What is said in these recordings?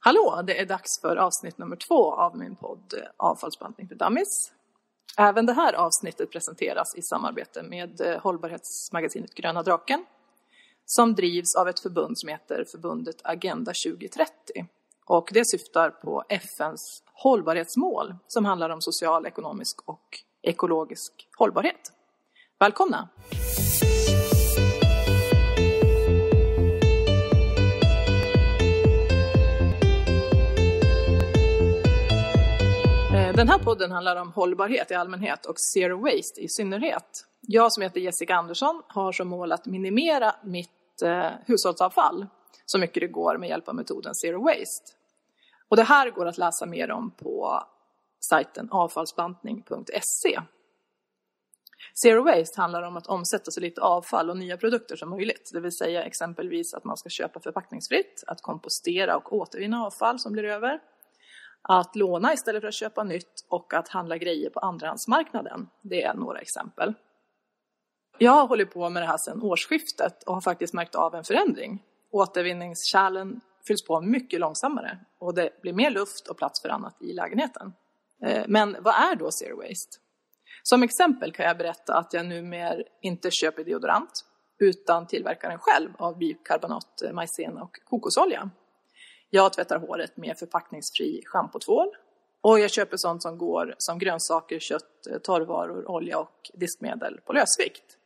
Hallå, det är dags för avsnitt nummer två av min podd eh, Avfallsbantning för dummies. Även det här avsnittet presenteras i samarbete med eh, hållbarhetsmagasinet Gröna Draken som drivs av ett förbund som heter förbundet Agenda 2030. Och det syftar på FNs hållbarhetsmål som handlar om social, ekonomisk och ekologisk hållbarhet. Välkomna! Den här podden handlar om hållbarhet i allmänhet och zero waste i synnerhet. Jag som heter Jessica Andersson har som mål att minimera mitt eh, hushållsavfall så mycket det går med hjälp av metoden zero waste. Och det här går att läsa mer om på sajten avfallsbantning.se. Zero waste handlar om att omsätta så lite avfall och nya produkter som möjligt, det vill säga exempelvis att man ska köpa förpackningsfritt, att kompostera och återvinna avfall som blir över, att låna istället för att köpa nytt och att handla grejer på andrahandsmarknaden. Det är några exempel. Jag har hållit på med det här sedan årsskiftet och har faktiskt märkt av en förändring. Återvinningskärlen fylls på mycket långsammare och det blir mer luft och plats för annat i lägenheten. Eh, men vad är då zero waste? Som exempel kan jag berätta att jag numera inte köper deodorant utan tillverkar den själv av bikarbonat, majsena och kokosolja. Jag tvättar håret med förpackningsfri schampotvål och jag köper sånt som går som grönsaker, kött, eh, torrvaror, olja och diskmedel på lösvikt.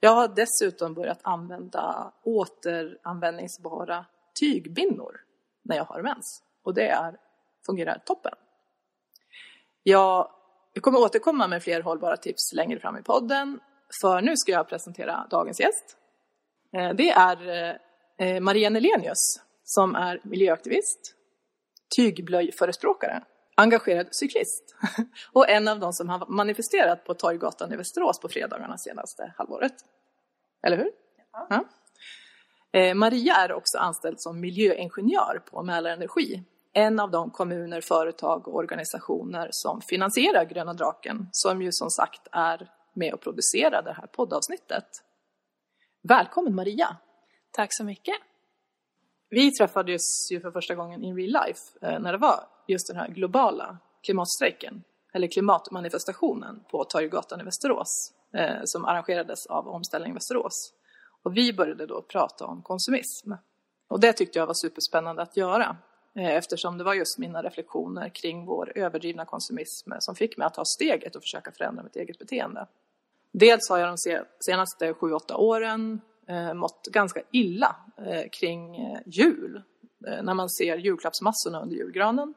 Jag har dessutom börjat använda återanvändningsbara tygbindor när jag har mens och det är, fungerar toppen. Jag kommer återkomma med fler hållbara tips längre fram i podden för nu ska jag presentera dagens gäst. Eh, det är eh, Maria Nelenius som är miljöaktivist, tygblöjförespråkare, engagerad cyklist och en av de som har manifesterat på Torggatan i Västerås på fredagarna senaste halvåret. Eller hur? Ja. Eh, Maria är också anställd som miljöingenjör på Mälarenergi, en av de kommuner, företag och organisationer som finansierar Gröna Draken, som ju som sagt är med och producerar det här poddavsnittet. Välkommen Maria! Tack så mycket. Vi träffades ju för första gången in real life eh, när det var just den här globala klimatstrejken, eller klimatmanifestationen på Torggatan i Västerås, eh, som arrangerades av Omställning Västerås. Och vi började då prata om konsumism. Och det tyckte jag var superspännande att göra, eh, eftersom det var just mina reflektioner kring vår överdrivna konsumism som fick mig att ta steget och försöka förändra mitt eget beteende. Dels har jag de senaste sju, åtta åren eh, mått ganska illa eh, kring eh, jul. Eh, när man ser julklappsmassorna under julgranen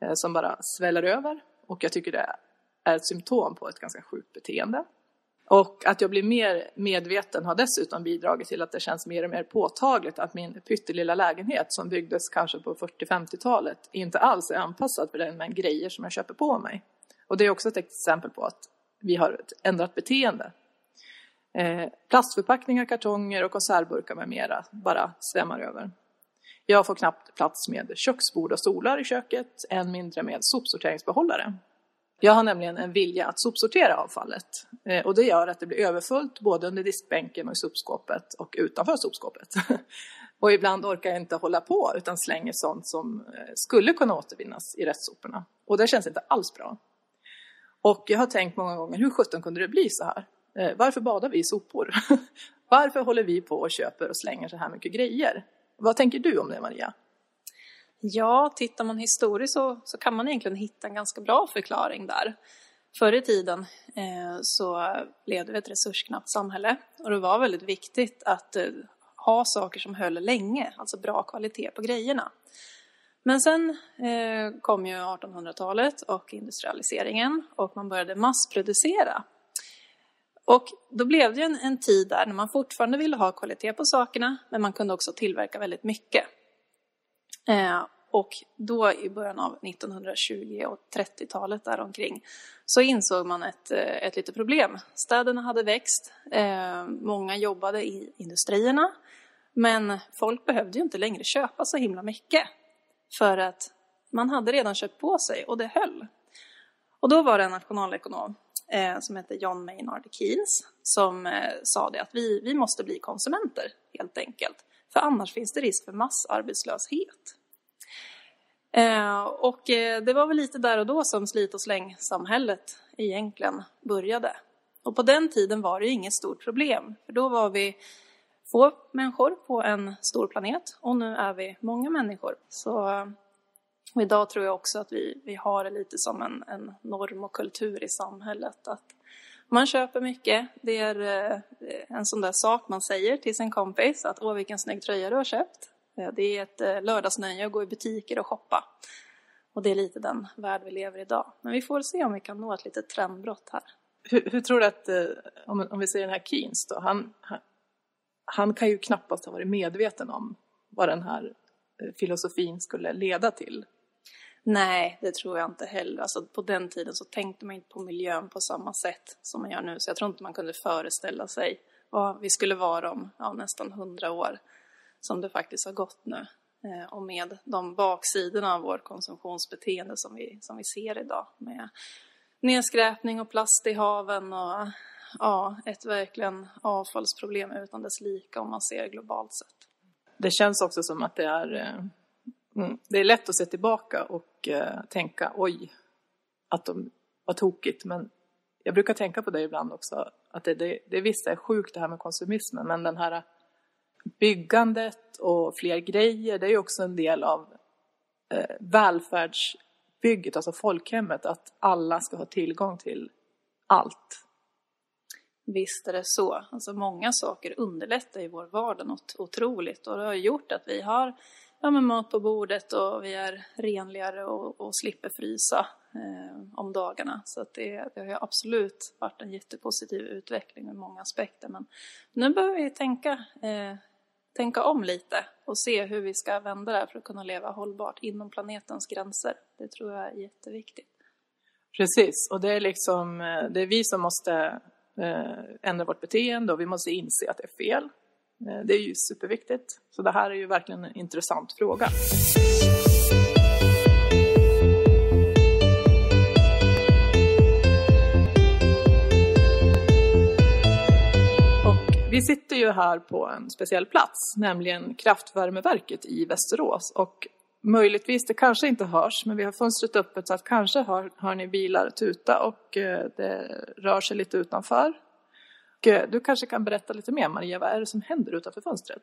eh, som bara sväller över. Och jag tycker det är ett symptom på ett ganska sjukt beteende. Och att jag blir mer medveten har dessutom bidragit till att det känns mer och mer påtagligt att min pyttelilla lägenhet som byggdes kanske på 40-50-talet inte alls är anpassad för den mängd grejer som jag köper på mig. Och det är också ett exempel på att vi har ett ändrat beteende. Eh, plastförpackningar, kartonger och konservburkar med mera bara svämmar över. Jag får knappt plats med köksbord och stolar i köket, än mindre med sopsorteringsbehållare. Jag har nämligen en vilja att sopsortera avfallet eh, och det gör att det blir överfullt både under diskbänken och i sopskåpet och utanför sopskåpet. och ibland orkar jag inte hålla på utan slänger sånt som eh, skulle kunna återvinnas i restsoporna. Och det känns inte alls bra. Och jag har tänkt många gånger, hur sjutton kunde det bli så här? Eh, varför badar vi i sopor? varför håller vi på och köper och slänger så här mycket grejer? Vad tänker du om det Maria? Ja, tittar man historiskt så, så kan man egentligen hitta en ganska bra förklaring där. Förr i tiden eh, så levde vi i ett resursknappt samhälle och det var väldigt viktigt att eh, ha saker som höll länge, alltså bra kvalitet på grejerna. Men sen eh, kom ju 1800-talet och industrialiseringen och man började massproducera. Och då blev det ju en, en tid där när man fortfarande ville ha kvalitet på sakerna men man kunde också tillverka väldigt mycket. Eh, och då i början av 1920 och 30-talet däromkring så insåg man ett, eh, ett litet problem. Städerna hade växt, eh, många jobbade i industrierna men folk behövde ju inte längre köpa så himla mycket för att man hade redan köpt på sig och det höll. Och då var det en nationalekonom eh, som hette John Maynard Keynes som eh, sa det att vi, vi måste bli konsumenter helt enkelt. För annars finns det risk för massarbetslöshet. Eh, och eh, det var väl lite där och då som slit och släng-samhället egentligen började. Och på den tiden var det ju inget stort problem, för då var vi få människor på en stor planet och nu är vi många människor. Så eh, och idag tror jag också att vi, vi har det lite som en, en norm och kultur i samhället. Att man köper mycket. Det är eh, en sån där sak man säger till sin kompis att åh vilken snygg tröja du har köpt. Eh, det är ett eh, lördagsnöje att gå i butiker och shoppa. Och det är lite den värld vi lever i idag. Men vi får se om vi kan nå ett litet trendbrott här. Hur, hur tror du att, om, om vi ser den här Keynes då, han, han, han kan ju knappast ha varit medveten om vad den här filosofin skulle leda till. Nej, det tror jag inte heller. Alltså, på den tiden så tänkte man inte på miljön på samma sätt som man gör nu. Så jag tror inte man kunde föreställa sig vad vi skulle vara om ja, nästan hundra år som det faktiskt har gått nu. Eh, och med de baksidorna av vårt konsumtionsbeteende som vi, som vi ser idag med nedskräpning och plast i haven och ja, ett verkligen avfallsproblem utan dess lika om man ser globalt sett. Det känns också som att det är eh, Mm. Det är lätt att se tillbaka och eh, tänka oj, att de var tokigt. Men jag brukar tänka på det ibland också, att det, det, det visst är sjukt det här med konsumismen, men den här byggandet och fler grejer, det är ju också en del av eh, välfärdsbygget, alltså folkhemmet, att alla ska ha tillgång till allt. Visst är det så. Alltså många saker underlättar i vår vardag något otroligt och det har gjort att vi har ja, med mat på bordet och vi är renligare och, och slipper frysa eh, om dagarna. Så att det, det har ju absolut varit en jättepositiv utveckling ur många aspekter. Men nu behöver vi tänka, eh, tänka om lite och se hur vi ska vända det här för att kunna leva hållbart inom planetens gränser. Det tror jag är jätteviktigt. Precis, och det är liksom eh, det är vi som måste eh, ändra vårt beteende och vi måste inse att det är fel. Eh, det är ju superviktigt. Så det här är ju verkligen en intressant fråga. Vi sitter ju här på en speciell plats, nämligen kraftvärmeverket i Västerås. Och möjligtvis, det kanske inte hörs, men vi har fönstret öppet så att kanske hör, hör ni bilar tuta och eh, det rör sig lite utanför. Eh, du kanske kan berätta lite mer Maria, vad är det som händer utanför fönstret?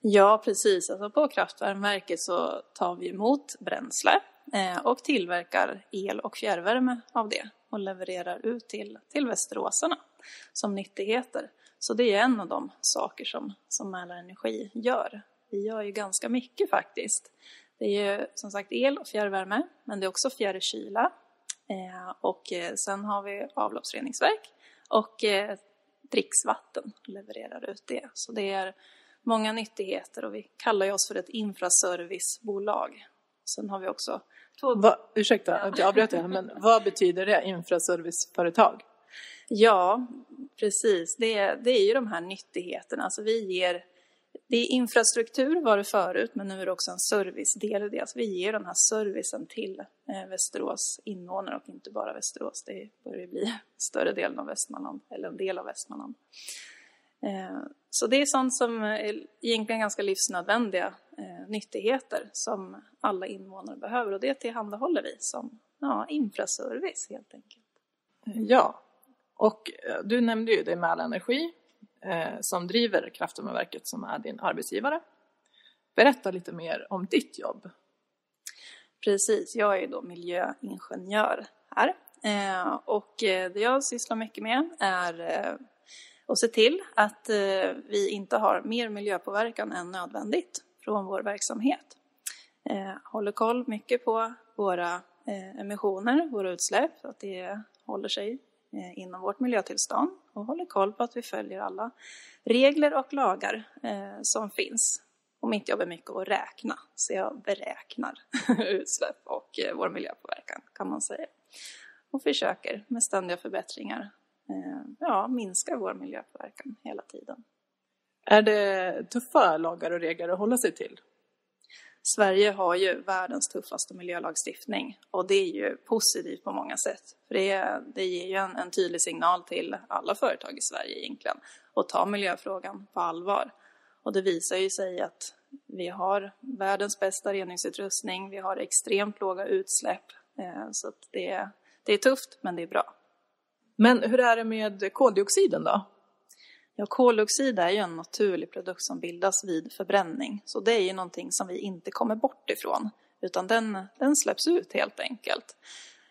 Ja, precis. Alltså på kraftvärmeverket så tar vi emot bränsle eh, och tillverkar el och fjärrvärme av det och levererar ut till, till västeråsarna som nyttigheter. Så det är en av de saker som, som Mälarenergi gör. Vi gör ju ganska mycket faktiskt. Det är ju som sagt el och fjärrvärme, men det är också fjärrkyla. Eh, och eh, sen har vi avloppsreningsverk och eh, dricksvatten levererar ut det. Så det är många nyttigheter och vi kallar ju oss för ett infraservicebolag. Sen har vi också två... Va, ursäkta att jag avbröt det, men vad betyder det, infraserviceföretag? Ja, precis. Det, det är ju de här nyttigheterna. Alltså vi ger det är infrastruktur var det förut, men nu är det också en servicedel i det. Alltså vi ger den här servicen till eh, Västerås invånare och inte bara Västerås. Det börjar bli större delen av Västmanland, eller en del av Västmanland. Eh, så det är sånt som är egentligen ganska livsnödvändiga eh, nyttigheter som alla invånare behöver och det tillhandahåller vi som ja, infraservice helt enkelt. Ja, och eh, du nämnde ju det med all energi eh, som driver Kraftvärmeverket som är din arbetsgivare. Berätta lite mer om ditt jobb. Precis, jag är då miljöingenjör här eh, och eh, det jag sysslar mycket med är eh, att se till att eh, vi inte har mer miljöpåverkan än nödvändigt från vår verksamhet. Eh, håller koll mycket på våra eh, emissioner, våra utsläpp, så att det håller sig Eh, inom vårt miljötillstånd och håller koll på att vi följer alla regler och lagar eh, som finns. Om inte jobbar mycket att räkna, så jag beräknar utsläpp och eh, vår miljöpåverkan kan man säga. Och försöker med ständiga förbättringar ja, minska vår miljöpåverkan hela tiden. Är det tuffa lagar och regler att hålla sig till? Sverige har ju världens tuffaste miljölagstiftning och det är ju positivt på många sätt. För det, det ger ju en, en tydlig signal till alla företag i Sverige egentligen att ta miljöfrågan på allvar. Och det visar ju sig att vi har världens bästa reningsutrustning, vi har extremt låga utsläpp. Eh, så att det, det är tufft, men det är bra. Men hur är det med koldioxiden då? Ja, koldioxid är ju en naturlig produkt som bildas vid förbränning. Så det är ju någonting som vi inte kommer bort ifrån. Utan den, den släpps ut helt enkelt.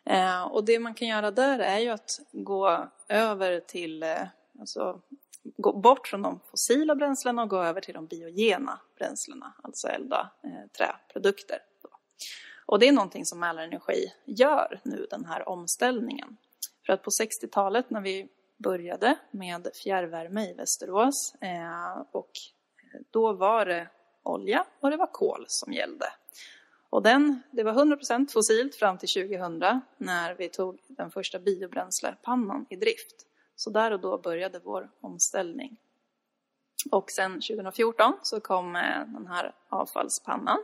Eh, och det man kan göra där är ju att gå över till, eh, alltså gå bort från de fossila bränslena och gå över till de biogena bränslena, alltså elda eh, träprodukter. Och det är någonting som Mälarenergi gör nu, den här omställningen. För att på 60-talet när vi började med fjärrvärme i Västerås eh, och då var det olja och det var kol som gällde. Och den, det var 100% fossilt fram till 2000 när vi tog den första biobränslepannan i drift. Så där och då började vår omställning. Och sen 2014 så kom eh, den här avfallspannan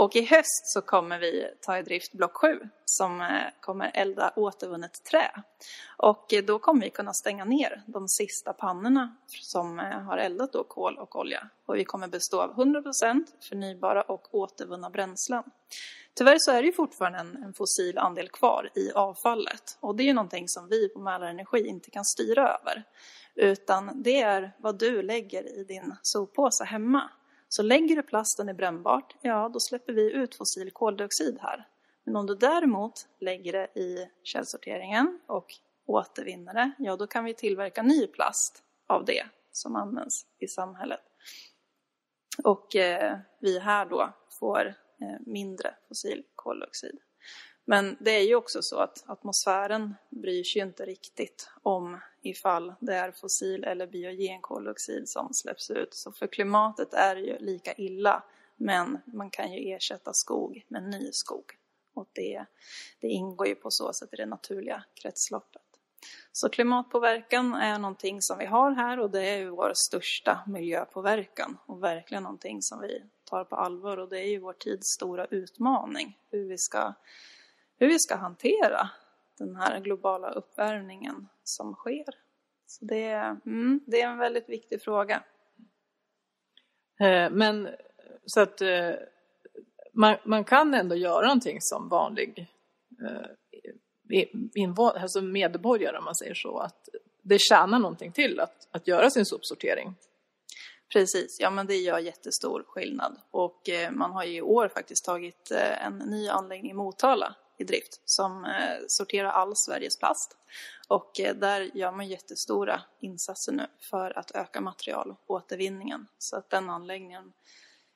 och i höst så kommer vi ta i drift block 7 som eh, kommer elda återvunnet trä. Och eh, då kommer vi kunna stänga ner de sista pannorna som eh, har eldat då kol och olja. Och vi kommer bestå av 100% förnybara och återvunna bränslen. Tyvärr så är det ju fortfarande en, en fossil andel kvar i avfallet. Och det är ju någonting som vi på Mälarenergi inte kan styra över. Utan det är vad du lägger i din soppåse hemma. Så lägger du plasten i brännbart, ja då släpper vi ut fossil koldioxid här. Men om du däremot lägger det i källsorteringen och återvinner det, ja då kan vi tillverka ny plast av det som används i samhället. Och eh, vi här då får eh, mindre fossil koldioxid. Men det är ju också så att atmosfären bryr sig inte riktigt om ifall det är fossil eller biogen koldioxid som släpps ut. Så för klimatet är det ju lika illa, men man kan ju ersätta skog med ny skog. Och det, det ingår ju på så sätt i det naturliga kretsloppet. Så klimatpåverkan är någonting som vi har här och det är ju vår största miljöpåverkan och verkligen någonting som vi tar på allvar och det är ju vår tids stora utmaning hur vi ska hur vi ska hantera den här globala uppvärmningen som sker. Så det, mm, det är en väldigt viktig fråga. Eh, men så att eh, man, man kan ändå göra någonting som vanlig eh, alltså medborgare om man säger så, att det tjänar någonting till att, att göra sin sopsortering. Precis, ja men det gör jättestor skillnad och man har ju i år faktiskt tagit en ny anläggning i Motala i drift som eh, sorterar all Sveriges plast. Och eh, där gör man jättestora insatser nu för att öka materialåtervinningen. Så att den anläggningen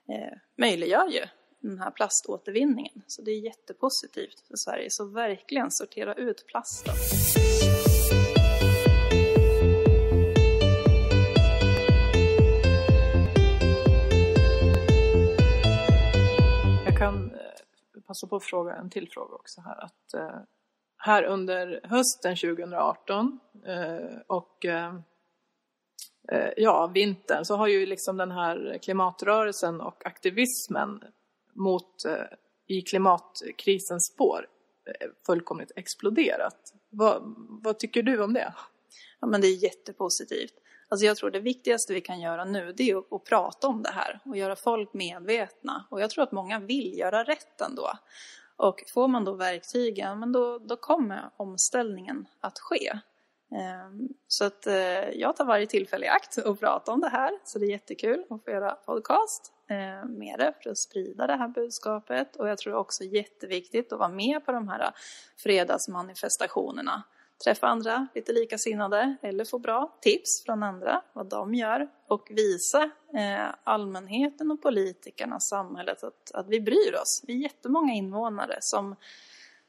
eh, möjliggör ju den här plaståtervinningen. Så det är jättepositivt för Sverige. Så verkligen sortera ut plasten. Eh, passa på att fråga en till fråga också här. Att, eh, här under hösten 2018 eh, och eh, eh, ja, vintern så har ju liksom den här klimatrörelsen och aktivismen mot eh, i klimatkrisens spår eh, fullkomligt exploderat. Vad, vad tycker du om det? Ja, men det är jättepositivt. Alltså jag tror det viktigaste vi kan göra nu det är att, att, prata om det här och göra folk medvetna. Och jag tror att många vill göra rätt ändå. Och får man då verktygen, men då, då kommer omställningen att ske. Ehm, så att eh, jag tar varje tillfälle i akt och prata om det här. Så det är jättekul att få göra podcast eh, med det för att sprida det här budskapet. Och jag tror också jätteviktigt att vara med på de här fredagsmanifestationerna träffa andra lite likasinnade eller få bra tips från andra vad de gör och visa eh, allmänheten och politikerna, samhället att, att vi bryr oss. Vi är jättemånga invånare som,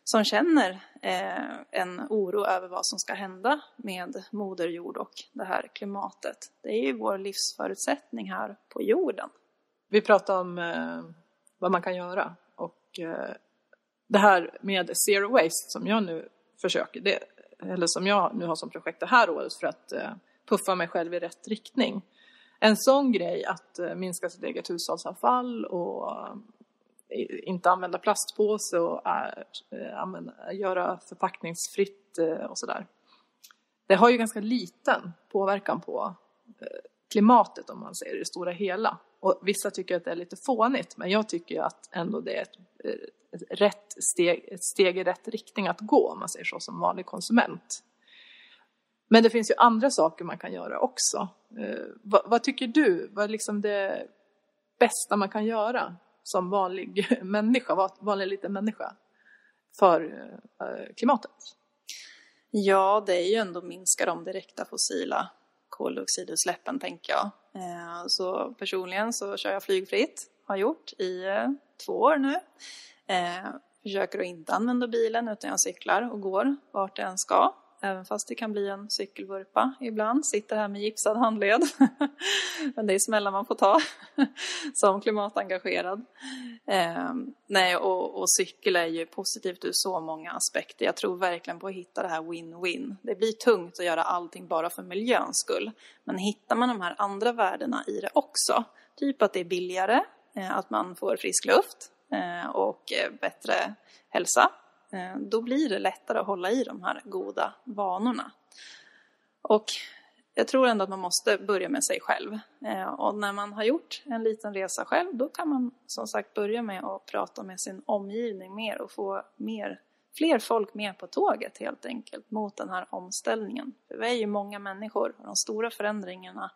som känner eh, en oro över vad som ska hända med Moder Jord och det här klimatet. Det är ju vår livsförutsättning här på jorden. Vi pratar om eh, vad man kan göra och eh, det här med zero waste som jag nu försöker, det, eller som jag nu har som projekt det här året för att eh, puffa mig själv i rätt riktning. En sån grej att eh, minska sitt eget hushållsavfall och eh, inte använda plastpåse och göra förpackningsfritt och sådär. Det har ju ganska liten påverkan på klimatet om man säger det stora hela. Och vissa tycker att det är lite fånigt, men jag tycker att ändå det är ett, eh, ett, rätt steg, ett steg i rätt riktning att gå, om man säger så, som vanlig konsument. Men det finns ju andra saker man kan göra också. Eh, vad, vad, tycker du? Vad är liksom det bästa man kan göra som vanlig människa, vanlig liten människa, för eh, klimatet? Ja, det är ju ändå att minska de direkta fossila koldioxidutsläppen, tänker jag. Eh, så personligen så kör jag flygfritt, har gjort i eh, två år nu. Eh, försöker att inte använda bilen utan jag cyklar och går vart jag än ska. Även fast det kan bli en cykelvurpa ibland. Sitter här med gipsad handled. Men det är smällar man får ta som klimatengagerad. Eh, nej, och, och, cykel är ju positivt ur så många aspekter. Jag tror verkligen på att hitta det här win-win. Det blir tungt att göra allting bara för miljöns skull. Men hittar man de här andra värdena i det också, typ att det är billigare, eh, att man får frisk luft eh, och eh, bättre hälsa Eh, då blir det lättare att hålla i de här goda vanorna. Och jag tror ändå att man måste börja med sig själv. Eh, och när man har gjort en liten resa själv, då kan man som sagt börja med att prata med sin omgivning mer och få mer, fler folk med på tåget helt enkelt mot den här omställningen. För vi är ju många människor och de stora förändringarna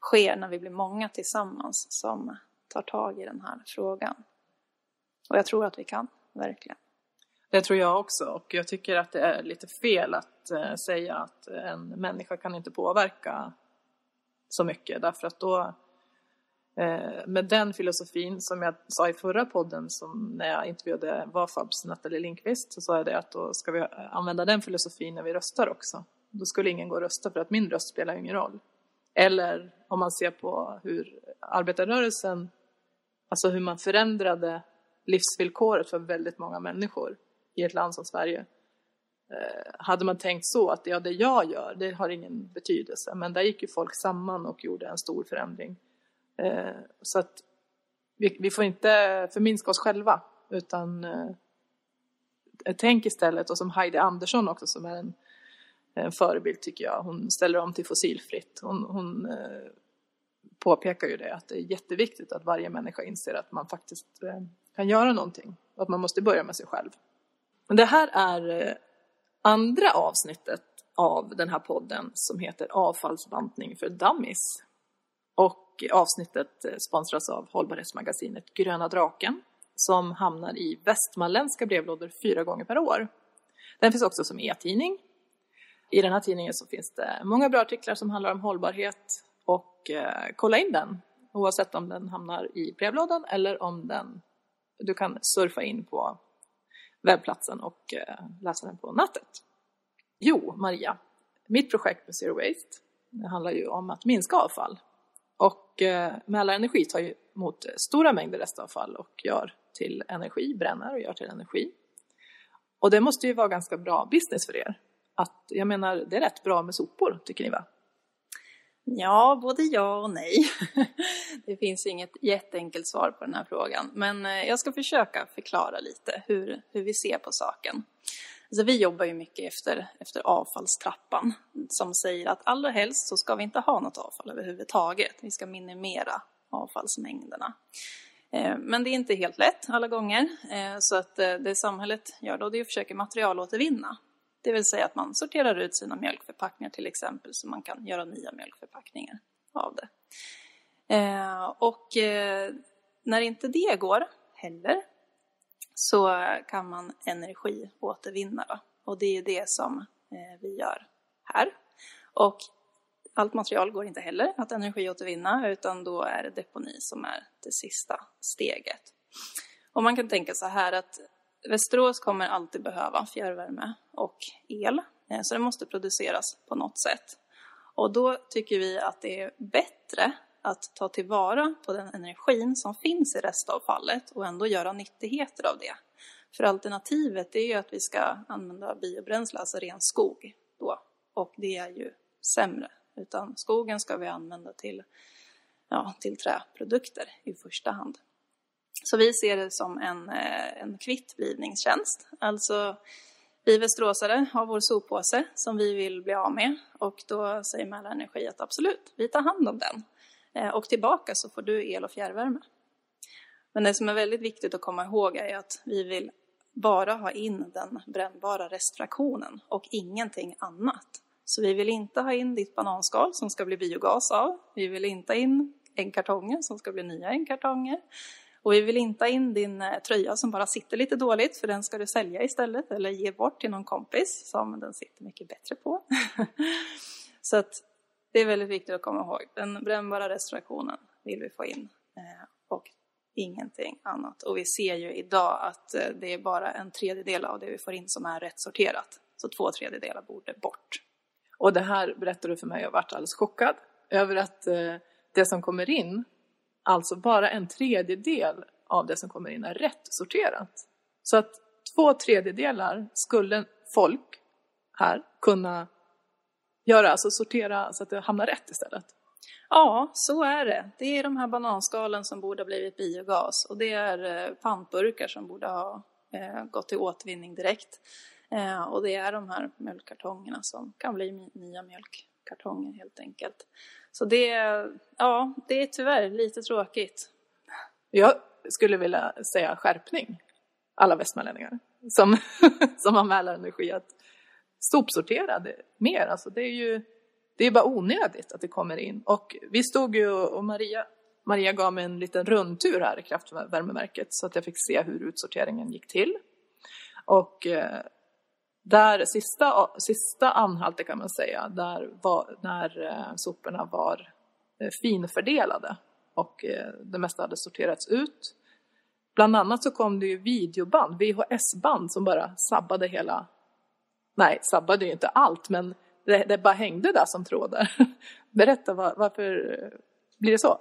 sker när vi blir många tillsammans som tar tag i den här frågan. Och jag tror att vi kan, verkligen. Det tror jag också och jag tycker att det är lite fel att eh, säga att en människa kan inte påverka så mycket därför att då eh, med den filosofin som jag sa i förra podden som när jag intervjuade Vafabs Nathalie Lindqvist så sa jag det att då ska vi eh, använda den filosofin när vi röstar också. Då skulle ingen gå och rösta för att min röst spelar ingen roll. Eller om man ser på hur arbetarrörelsen, alltså hur man förändrade livsvillkoret för väldigt många människor i ett land som Sverige. Eh, hade man tänkt så att ja, det jag gör, det har ingen betydelse. Men där gick ju folk samman och gjorde en stor förändring. Eh, så att vi, vi får inte förminska oss själva utan eh, tänk istället, och som Heidi Andersson också som är en, en förebild tycker jag, hon ställer om till fossilfritt. Hon, hon eh, påpekar ju det att det är jätteviktigt att varje människa inser att man faktiskt eh, kan göra någonting och att man måste börja med sig själv. Men det här är eh, andra avsnittet av den här podden som heter Avfallsbantning för dummies. Och avsnittet eh, sponsras av hållbarhetsmagasinet Gröna Draken som hamnar i västmanländska brevlådor fyra gånger per år. Den finns också som e-tidning. I den här tidningen så finns det många bra artiklar som handlar om hållbarhet och eh, kolla in den oavsett om den hamnar i brevlådan eller om den du kan surfa in på webbplatsen och eh, läsa den på nätet. Jo, Maria, mitt projekt med Zero Waste det handlar ju om att minska avfall. Och eh, Mälarenergi tar ju emot stora mängder restavfall och gör till energi, bränner och gör till energi. Och det måste ju vara ganska bra business för er. Att, jag menar, det är rätt bra med sopor, tycker ni va? Ja, både ja och nej. Det finns inget jätteenkelt svar på den här frågan, men eh, jag ska försöka förklara lite hur, hur vi ser på saken. Alltså, vi jobbar ju mycket efter, efter avfallstrappan som säger att allra helst så ska vi inte ha något avfall överhuvudtaget. Vi ska minimera avfallsmängderna. Eh, men det är inte helt lätt alla gånger, eh, så att det samhället gör då det är att försöka materialåtervinna. Det vill säga att man sorterar ut sina mjölkförpackningar till exempel så man kan göra nya mjölkförpackningar av det. Eh, och eh, när inte det går heller så kan man energiåtervinna då. och det är det som eh, vi gör här. Och allt material går inte heller att energiåtervinna utan då är det deponi som är det sista steget. Och man kan tänka så här att Västerås kommer alltid behöva fjärrvärme och el, eh, så det måste produceras på något sätt. Och då tycker vi att det är bättre att ta tillvara på den energin som finns i restavfallet och ändå göra nyttigheter av det. För alternativet är ju att vi ska använda biobränsle, alltså ren skog då, och det är ju sämre. Utan skogen ska vi använda till, ja, till träprodukter i första hand. Så vi ser det som en, eh, en kvittblivningstjänst. Alltså, vi västeråsare har vår soppåse som vi vill bli av med och då säger Mälarenergi att absolut, vi tar hand om den. Eh, och tillbaka så får du el och fjärrvärme. Men det som är väldigt viktigt att komma ihåg är att vi vill bara ha in den brännbara restfraktionen och ingenting annat. Så vi vill inte ha in ditt bananskal som ska bli biogas av. Vi vill inte ha in äggkartonger som ska bli nya äggkartonger. Och vi vill inte ha in din eh, tröja som bara sitter lite dåligt för den ska du sälja istället eller ge bort till någon kompis som den sitter mycket bättre på. Så att det är väldigt viktigt att komma ihåg. Den brännbara restaurationen vill vi få in eh, och ingenting annat. Och vi ser ju idag att eh, det är bara en tredjedel av det vi får in som är rätt sorterat. Så två tredjedelar borde bort. Och det här berättade du för mig och jag varit alldeles chockad över att det som kommer in Alltså bara en tredjedel av det som kommer in är rätt sorterat. Så att två tredjedelar skulle folk här kunna göra, alltså sortera så att det hamnar rätt istället. Ja, så är det. Det är de här bananskalen som borde ha blivit biogas och det är eh, pantburkar som borde ha eh, gått till återvinning direkt. Eh, och det är de här mjölkkartongerna som kan bli nya mjölk kartonger helt enkelt. Så det, ja, det är tyvärr lite tråkigt. Jag skulle vilja säga skärpning, alla västmanlänningar som, som har Mälarenergi, att sopsortera det mer. Alltså det är ju det är bara onödigt att det kommer in. Och vi stod ju och Maria, Maria gav mig en liten rundtur här i kraftvärmeverket så att jag fick se hur utsorteringen gick till. Och eh, där sista, sista anhalten kan man säga, där var, när eh, soporna var eh, finfördelade och eh, det mesta hade sorterats ut. Bland annat så kom det ju videoband, VHS-band som bara sabbade hela, nej sabbade ju inte allt men det, det bara hängde där som trådar. Berätta var, varför blir det så?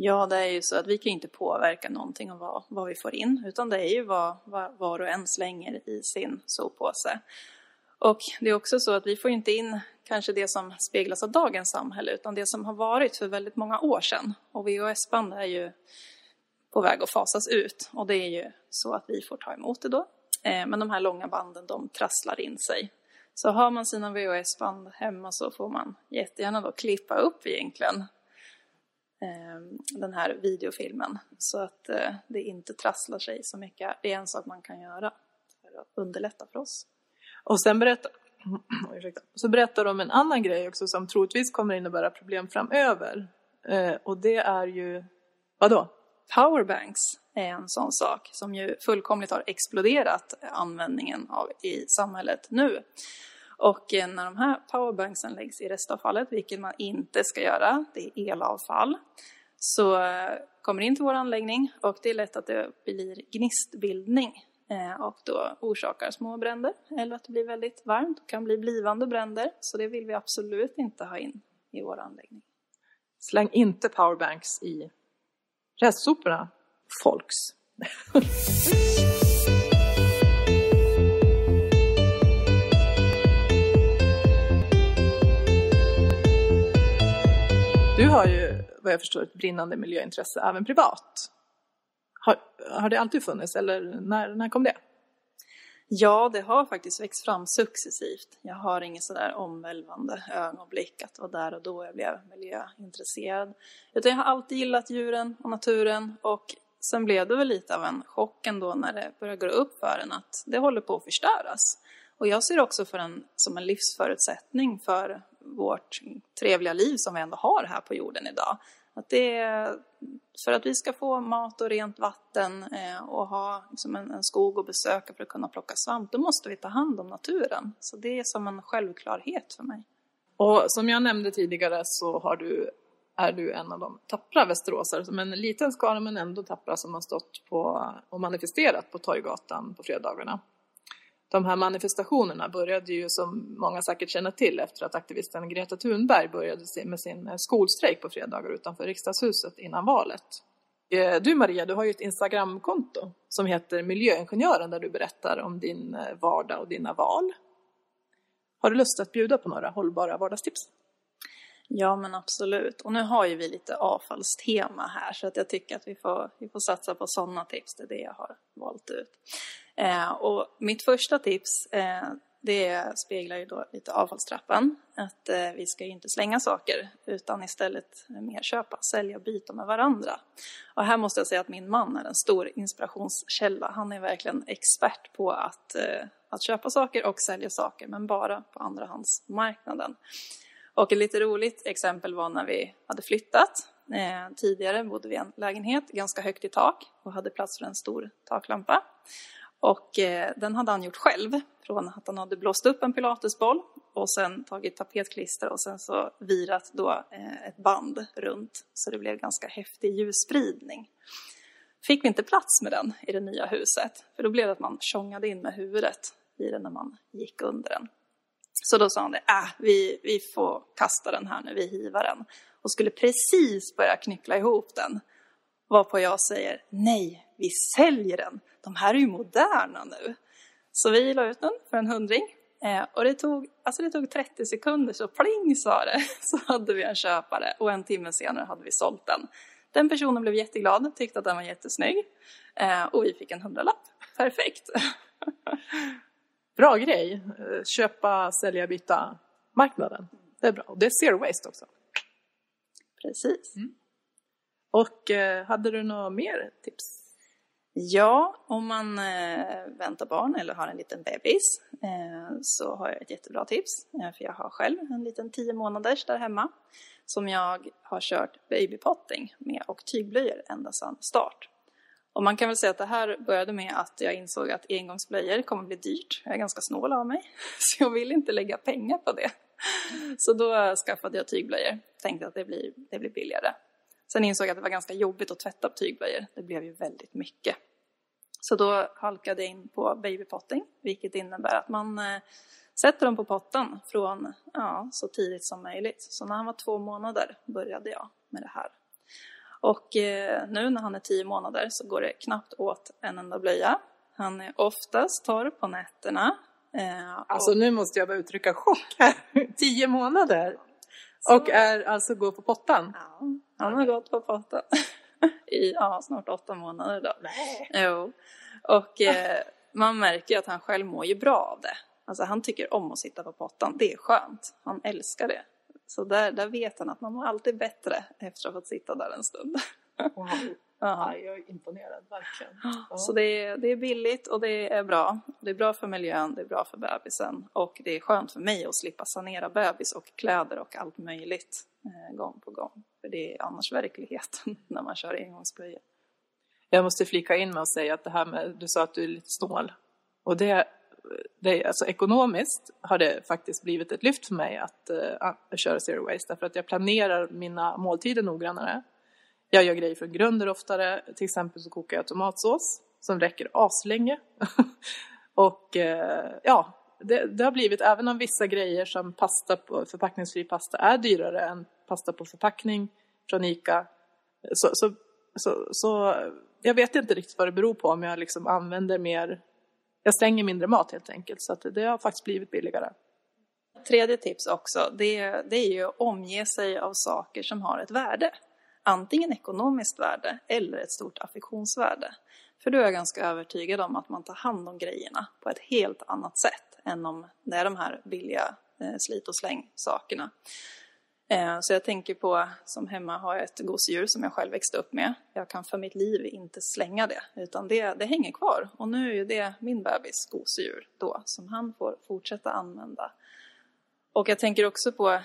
Ja, det är ju så att vi kan inte påverka någonting av vad, vad vi får in, utan det är ju vad, vad var och en slänger i sin soppåse. Och det är också så att vi får inte in kanske det som speglas av dagens samhälle, utan det som har varit för väldigt många år sedan. Och VHS-band är ju på väg att fasas ut och det är ju så att vi får ta emot det då. Eh, men de här långa banden, de trasslar in sig. Så har man sina VHS-band hemma så får man jättegärna då klippa upp egentligen den här videofilmen så att eh, det inte trasslar sig så mycket. Det är en sak man kan göra för att underlätta för oss. Och sen berättar, så berättar de en annan grej också som troligtvis kommer innebära problem framöver. Eh, och det är ju, vadå? Powerbanks är en sån sak som ju fullkomligt har exploderat användningen av i samhället nu. Och eh, när de här powerbanksen läggs i restavfallet, vilket man inte ska göra, det är elavfall, så eh, kommer det in till vår anläggning och det är lätt att det blir gnistbildning eh, och då orsakar små bränder eller att det blir väldigt varmt. och kan bli blivande bränder, så det vill vi absolut inte ha in i vår anläggning. Släng inte powerbanks i restsoporna, folks. Du har ju, vad jag förstår, ett brinnande miljöintresse även privat. Har, har det alltid funnits eller när, när kom det? Ja, det har faktiskt växt fram successivt. Jag har inget sådär omvälvande ögonblick att det var där och då jag blev miljöintresserad. Utan jag har alltid gillat djuren och naturen och sen blev det väl lite av en chock ändå när det började gå upp för en att det håller på att förstöras. Och jag ser också för en, som en livsförutsättning för vårt trevliga liv som vi ändå har här på jorden idag. Att det är för att vi ska få mat och rent vatten eh, och ha liksom en, en, skog att besöka för att kunna plocka svamp, då måste vi ta hand om naturen. Så det är som en självklarhet för mig. Och som jag nämnde tidigare så har du, är du en av de tappra västeråsare, som en liten skara men ändå tappra som har stått på och manifesterat på Torggatan på fredagarna de här manifestationerna började ju som många säkert känner till efter att aktivisten Greta Thunberg började med sin eh, skolstrejk på fredagar utanför riksdagshuset innan valet. Eh, du Maria, du har ju ett Instagramkonto som heter Miljöingenjören där du berättar om din eh, vardag och dina val. Har du lust att bjuda på några hållbara vardagstips? Ja men absolut. Och nu har ju vi lite avfallstema här så att jag tycker att vi får, vi får satsa på sådana tips. Det är det jag har valt ut. Eh, och mitt första tips eh, det speglar ju då lite avfallstrappan. Att eh, vi ska ju inte slänga saker utan istället mer köpa, sälja, och byta med varandra. Och här måste jag säga att min man är en stor inspirationskälla. Han är verkligen expert på att, eh, att köpa saker och sälja saker, men bara på andrahandsmarknaden. Och ett lite roligt exempel var när vi hade flyttat. Eh, tidigare bodde vi i en lägenhet ganska högt i tak och hade plats för en stor taklampa. Och eh, den hade han gjort själv från att han hade blåst upp en pilatesboll och sen tagit tapetklister och sen så virat då eh, ett band runt så det blev ganska häftig ljusspridning. Fick vi inte plats med den i det nya huset för då blev det att man tjongade in med huvudet i den när man gick under den. Så då sa han det, äh, vi, vi får kasta den här nu, vi hivar den. Och skulle precis börja knyckla ihop den. Varpå jag säger, nej, vi säljer den. De här är ju moderna nu. Så vi la ut den för en hundring. Eh, och det tog, alltså det tog 30 sekunder så pling sa det, så hade vi en köpare och en timme senare hade vi sålt den. Den personen blev jätteglad, tyckte att den var jättesnygg eh, och vi fick en hundralapp. Perfekt! Bra grej! Eh, köpa, sälja, byta marknaden. Det är bra. Och det är zero waste också. Precis. Mm. Och eh, hade du några mer tips? Ja, om man eh, väntar barn eller har en liten bebis eh, så har jag ett jättebra tips. För jag har själv en liten 10 månaders där hemma som jag har kört babypotting med och tygblöjor ända sedan start. Och man kan väl säga att det här började med att jag insåg att engångsblöjor kommer bli dyrt. Jag är ganska snål av mig, så jag vill inte lägga pengar på det. Så då skaffade jag tygblöjor. Tänkte att det blir, det blir billigare. Sen insåg jag att det var ganska jobbigt att tvätta tygblöjor. Det blev ju väldigt mycket. Så då halkade jag in på babypotting, vilket innebär att man eh, sätter dem på potten från ja, så tidigt som möjligt. Så när han var två månader började jag med det här. Och eh, nu när han är tio månader så går det knappt åt en enda blöja. Han är oftast torr på nätterna. Eh, alltså och... nu måste jag bara uttrycka chock här. tio månader! Så... Och är alltså går på pottan? Ja, han har gått på pottan. I ja, snart åtta månader då. Nej. Jo. Och eh, man märker att han själv mår ju bra av det. Alltså han tycker om att sitta på pottan. Det är skönt. Han älskar det. Så där, där vet han att man mår alltid bättre efter att ha fått sitta där en stund. Wow. Ja, jag är imponerad, verkligen. Ja. Så det är, det är billigt och det är bra. Det är bra för miljön, det är bra för bebisen och det är skönt för mig att slippa sanera bebis och kläder och allt möjligt eh, gång på gång. För det är annars verkligheten när man kör engångsblöjor. Jag måste flika in med att säga att det här med, du sa att du är lite snål. Och det, det alltså ekonomiskt har det faktiskt blivit ett lyft för mig att uh, köra zero waste. Därför att jag planerar mina måltider noggrannare. Jag gör grejer från grunder oftare. Till exempel så kokar jag tomatsås som räcker aslänge. och uh, ja, det, det, har blivit, även om vissa grejer som pasta på, förpackningsfri pasta är dyrare än pasta på förpackning från ICA så, så, så, så jag vet inte riktigt vad det beror på om jag liksom använder mer, jag stänger mindre mat helt enkelt så att det har faktiskt blivit billigare. Tredje tips också, det, det är ju att omge sig av saker som har ett värde. Antingen ekonomiskt värde eller ett stort affektionsvärde. För då är jag ganska övertygad om att man tar hand om grejerna på ett helt annat sätt än om det är de här billiga eh, slit och släng sakerna. Eh, så jag tänker på, som hemma har jag ett gosedjur som jag själv växte upp med. Jag kan för mitt liv inte slänga det, utan det, det hänger kvar. Och nu är ju det min bebis gosedjur då, som han får fortsätta använda. Och jag tänker också på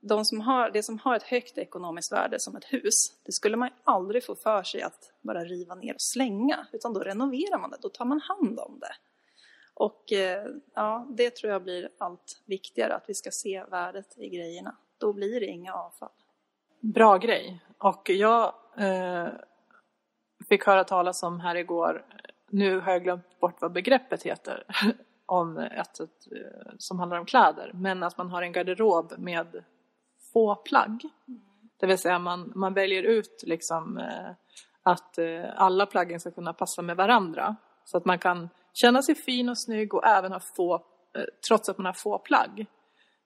de som har, det som har ett högt ekonomiskt värde som ett hus, det skulle man aldrig få för sig att bara riva ner och slänga, utan då renoverar man det, då tar man hand om det. Och eh, ja, det tror jag blir allt viktigare, att vi ska se värdet i grejerna då blir det inga avfall. Bra grej. Och jag eh, fick höra talas om här igår, nu har jag glömt bort vad begreppet heter, om ett, ett, eh, som handlar om kläder, men att man har en garderob med få plagg. Det vill säga man, man väljer ut liksom eh, att eh, alla plaggen ska kunna passa med varandra. Så att man kan känna sig fin och snygg och även ha få, eh, trots att man har få plagg.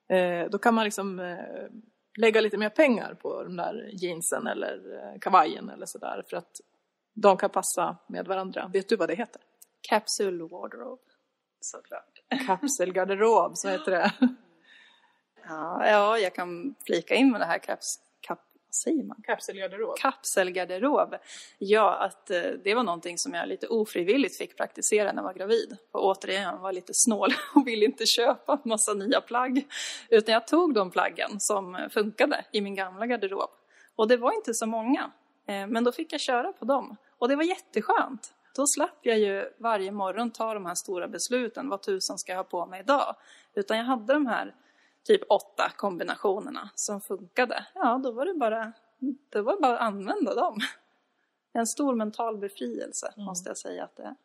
Eh, då kan man liksom eh, lägga lite mer pengar på de där jeansen eller eh, kavajen eller sådär för att de kan passa med varandra. Vet du vad det heter? Capsule wardrobe. Såklart. Kapselgarderob, så heter det. Ja, ja, jag kan flika in med det här kaps, säger man? Kapselgarderob? Kapselgarderob. Ja, att eh, det var någonting som jag lite ofrivilligt fick praktisera när jag var gravid. Och återigen var lite snål och ville inte köpa massa nya plagg. Utan jag tog de plaggen som funkade i min gamla garderob. Och det var inte så många. Eh, men då fick jag köra på dem. Och det var jätteskönt. Då slapp jag ju varje morgon ta de här stora besluten. Vad tusan ska jag ha på mig idag? Utan jag hade de här typ åtta kombinationerna som funkade. Ja, då var det bara, det var bara att använda dem. En stor mental befrielse mm. måste jag säga att det är.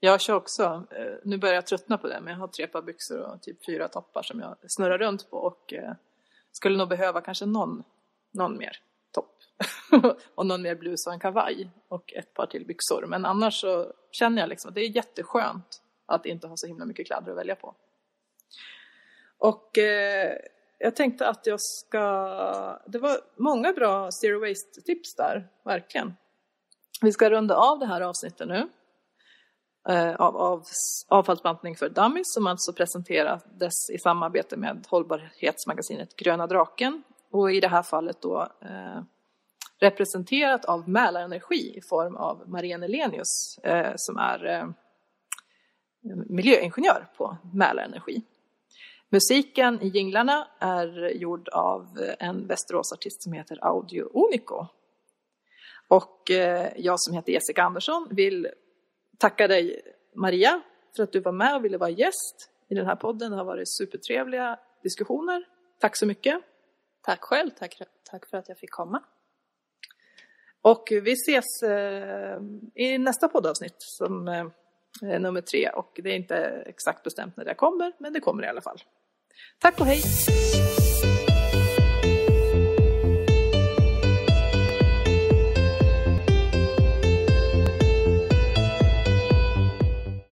Jag kör också, eh, nu börjar jag tröttna på det, men jag har tre par byxor och typ fyra toppar som jag snurrar runt på och eh, skulle nog behöva kanske någon, någon mer topp och någon mer blus och en kavaj och ett par till byxor. Men annars så känner jag liksom att det är jätteskönt att inte ha så himla mycket kläder att välja på. Och eh, jag tänkte att jag ska... Det var många bra zero waste-tips där, verkligen. Vi ska runda av det här avsnittet nu. Eh, av, av avfallsbantning för dummies som alltså presenterades i samarbete med hållbarhetsmagasinet Gröna Draken. Och i det här fallet då eh, representerat av Mälarenergi i form av Marianne Elenius eh, som är eh, miljöingenjör på Mälarenergi. Musiken i jinglarna är gjord av en Västeråsartist som heter Audio Unico. Och eh, jag som heter Jessica Andersson vill tacka dig Maria för att du var med och ville vara gäst i den här podden. Det har varit supertrevliga diskussioner. Tack så mycket. Tack själv. Tack, tack för att jag fick komma. Och vi ses eh, i nästa poddavsnitt som eh, nummer tre och det är inte exakt bestämt när det kommer men det kommer i alla fall. Tack och hej!